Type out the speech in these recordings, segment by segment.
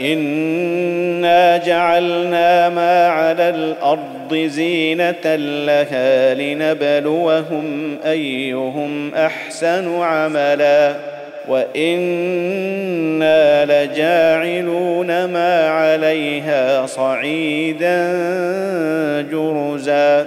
انا جعلنا ما على الأرض زينه لها لنبلوهم ايهم احسن عملا وأنا لجاعلون ما عليها صعيدا جرزا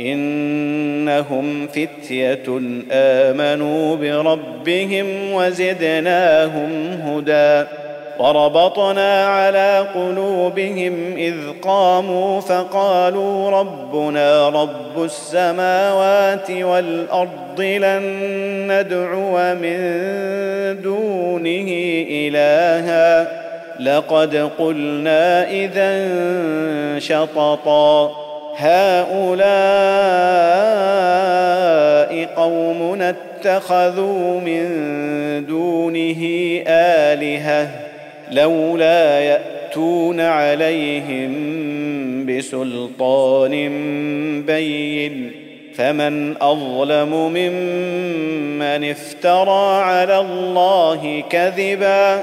إنهم فتية آمنوا بربهم وزدناهم هدى. وربطنا على قلوبهم إذ قاموا فقالوا ربنا رب السماوات والأرض لن ندعو من دونه إلها. لقد قلنا اذا شططا. هؤلاء قومنا اتخذوا من دونه آلهة لولا يأتون عليهم بسلطان بين. فمن أظلم ممن افترى على الله كذبا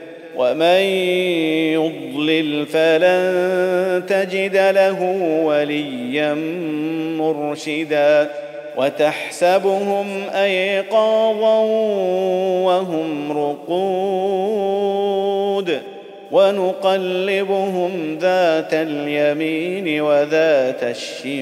ومن يضلل فلن تجد له وليا مرشدا وتحسبهم أيقاظا وهم رقود ونقلبهم ذات اليمين وذات الشمال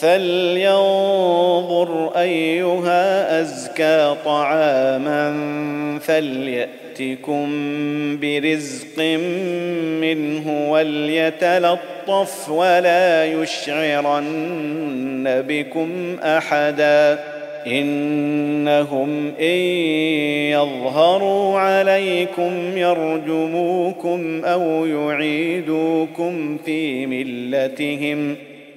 فلينظر أيها أزكى طعاما فليأتكم برزق منه وليتلطف ولا يشعرن بكم أحدا إنهم إن يظهروا عليكم يرجموكم أو يعيدوكم في ملتهم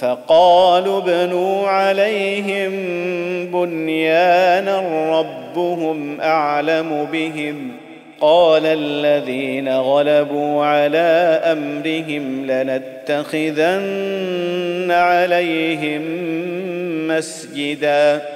فقالوا ابنوا عليهم بنيانا ربهم أعلم بهم. قال الذين غلبوا على أمرهم لنتخذن عليهم مسجدا.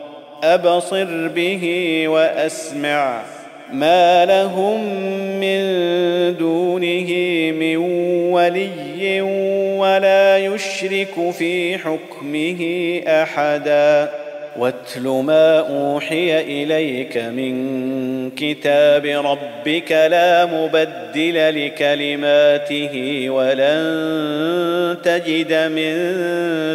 أبصر به وأسمع ما لهم من دونه من ولي ولا يشرك في حكمه أحدا. واتل ما أوحي إليك من كتاب ربك لا مبدل لكلماته ولن تجد من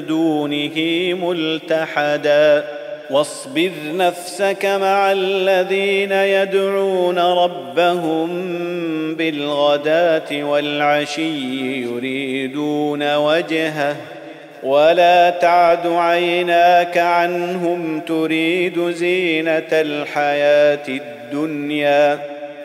دونه ملتحدا. واصبر نفسك مع الذين يدعون ربهم بالغداة والعشي يريدون وجهه ولا تعد عيناك عنهم تريد زينة الحياة الدنيا.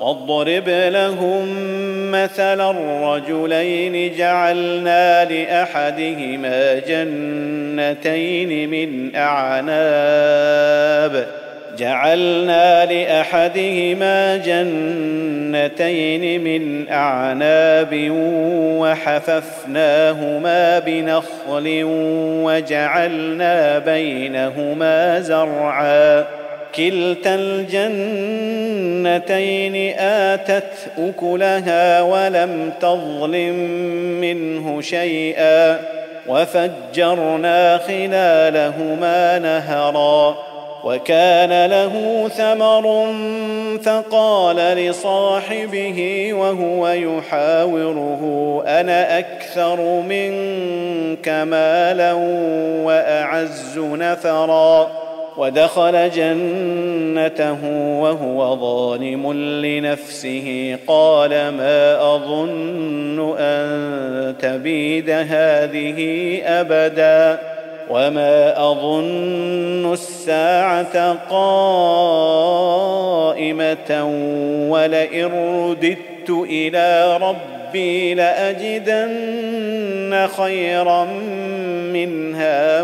واضرب لهم مثلا الرجلين جعلنا لأحدهما جنتين من أعناب. جعلنا لأحدهما جنتين من أعناب وحففناهما بنخل وجعلنا بينهما زرعا. كلتا الجنتين آتت أكلها ولم تظلم منه شيئا وفجرنا خلالهما نهرا وكان له ثمر فقال لصاحبه وهو يحاوره أنا أكثر منك مالا وأعز نفرا. ودخل جنته وهو ظالم لنفسه. قال ما أظن أن تبيد هذه أبدا وما أظن الساعة قائمة ولئن رددت إلى ربي لأجدن خيرا منها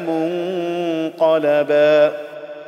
منقلبا.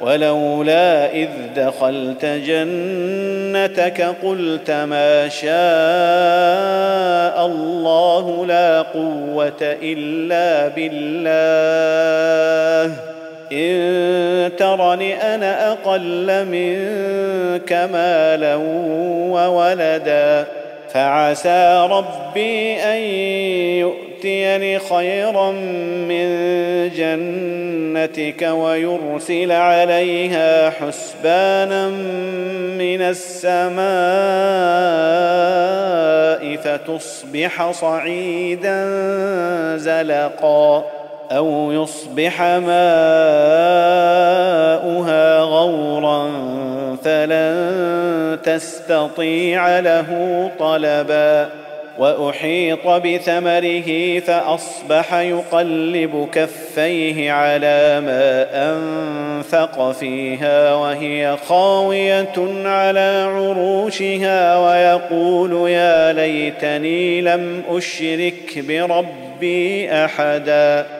ولولا إذ دخلت جنتك قلت ما شاء الله لا قوة إلا بالله. إن ترني أنا أقل منك مالا وولدا فعسى ربي أن يؤتيني خيرا من جنتك ويرسل عليها حسبانا من السماء فتصبح صعيدا زلقا أو يصبح ماؤها غورا فلن تستطيع له طلبا وأحيط بثمره فأصبح يقلب كفيه على ما أنفق فيها وهي خاوية على عروشها ويقول يا ليتني لم أشرك بربي أحدا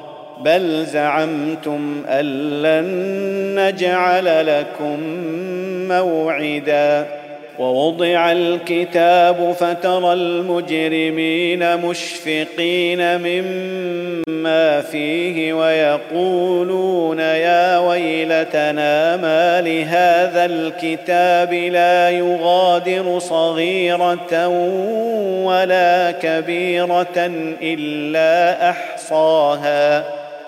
بل زعمتم أن لن نجعل لكم موعدا. ووضع الكتاب فترى المجرمين مشفقين مما فيه ويقولون يا ويلتنا ما لهذا الكتاب لا يغادر صغيرة ولا كبيرة إلا أحصاها.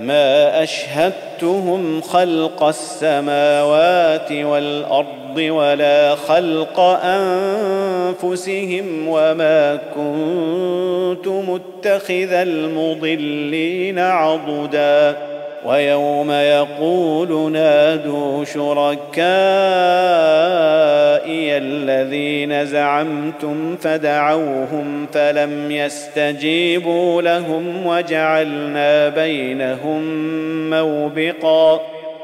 ما أشهدتهم خلق السماوات والأرض ولا خلق أنفسهم وما كنت متخذ المضلين عضدا. ويوم يقول نادوا شركائي الذين زعمتم فدعوهم فلم يستجيبوا لهم وجعلنا بينهم موبقا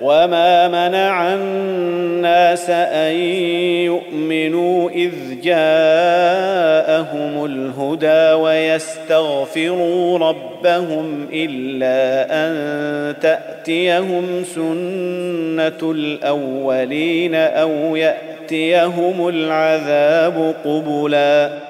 وما منع الناس ان يؤمنوا اذ جاءهم الهدى ويستغفروا ربهم الا ان تاتيهم سنه الاولين أو ياتيهم العذاب قبلا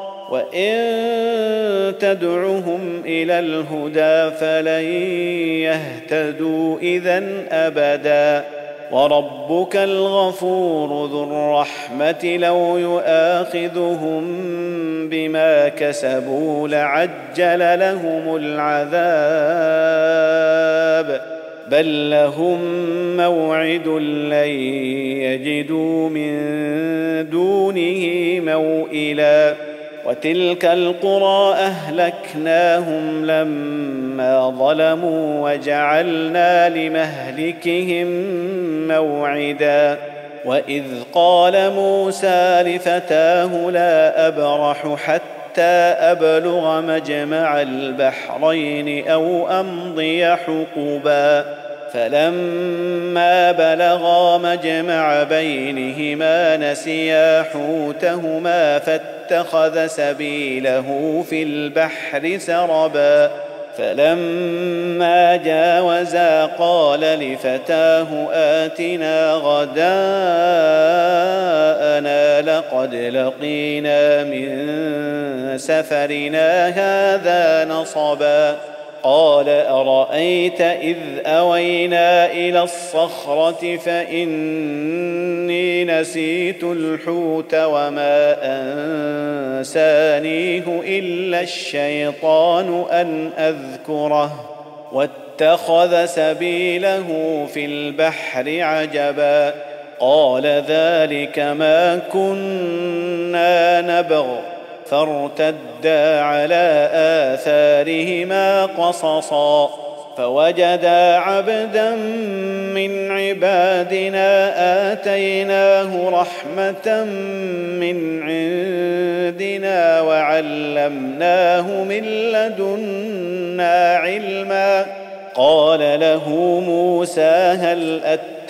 وان تدعهم إلى الهدى فلن يهتدوا اذا ابدا وربك الغفور ذو الرحمه لو يؤاخذهم بما كسبوا لعجل لهم العذاب بل لهم موعد لن يجدوا من دونه موئلا وتلك القرى أهلكناهم لما ظلموا وجعلنا لمهلكهم موعدا. وإذ قال موسى لفتاه لا أبرح حتى أبلغ مجمع البحرين أو أمضي حقبا. فلما بلغا مجمع بينهما نسيا حوتهما فاتخذ سبيله في البحر سربا فلما جاوزا قال لفتاه آتنا غداءنا لقد لقينا من سفرنا هذا نصبا. قال أرأيت إذ أوينا إلى الصخرة فإني نسيت الحوت وما أنسانيه إلا الشيطان أن أذكره واتخذ سبيله في البحر عجبا قال ذلك ما كنا نبغ فارتدا على آثارهما قصصا فوجدا عبدا من عبادنا آتيناه رحمة من عندنا وعلمناه من لدنا علما قال له موسى هل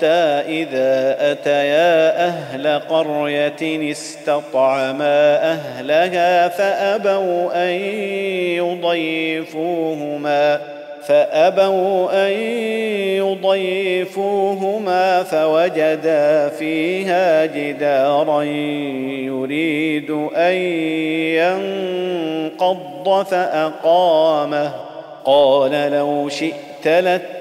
حتى إذا أتيا أهل قرية استطعما أهلها فأبوا أن يضيفوهما فأبوا أن يضيفوهما فوجدا فيها جدارا يريد أن ينقض فأقامه. قال لو شئت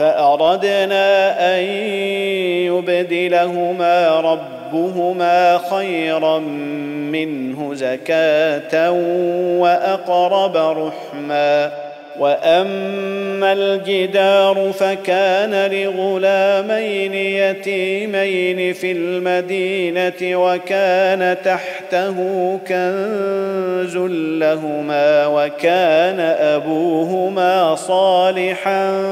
فأردنا أن يبدلهما ربهما خيرا منه زكاة وأقرب رحما واما الجدار فكان لغلامين يتيمين في المدينة وكان تحته كنز لهما وكان ابوهما صالحا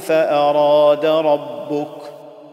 فاراد ربك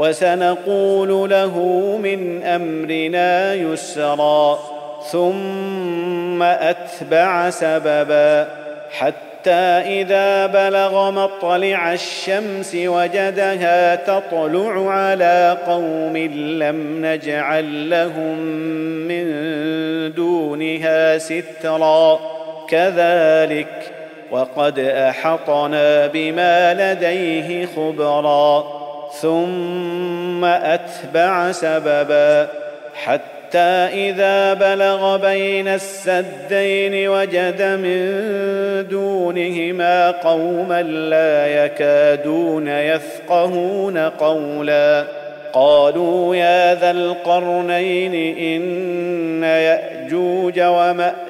وسنقول له من أمرنا يسرا ثم أتبع سببا حتى إذا بلغ مطلع الشمس وجدها تطلع على قوم لم نجعل لهم من دونها سترا. كذلك وقد أحطنا بما لديه خبرا. ثم أتبع سببا حتى إذا بلغ بين السدين وجد من دونهما قوما لا يكادون يفقهون قولا قالوا يا ذا القرنين إن يأجوج ومأجوج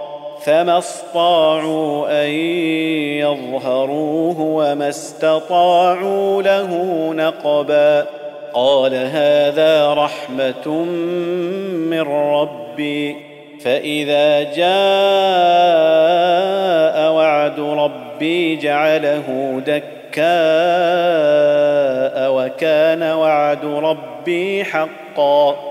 فما استطاعوا أن يظهروه وما استطاعوا له نقبا. قال هذا رحمة من ربي. فإذا جاء وعد ربي جعله دكا شركاء وكان وعد ربي حقا.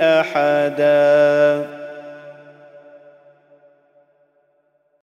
أحدا.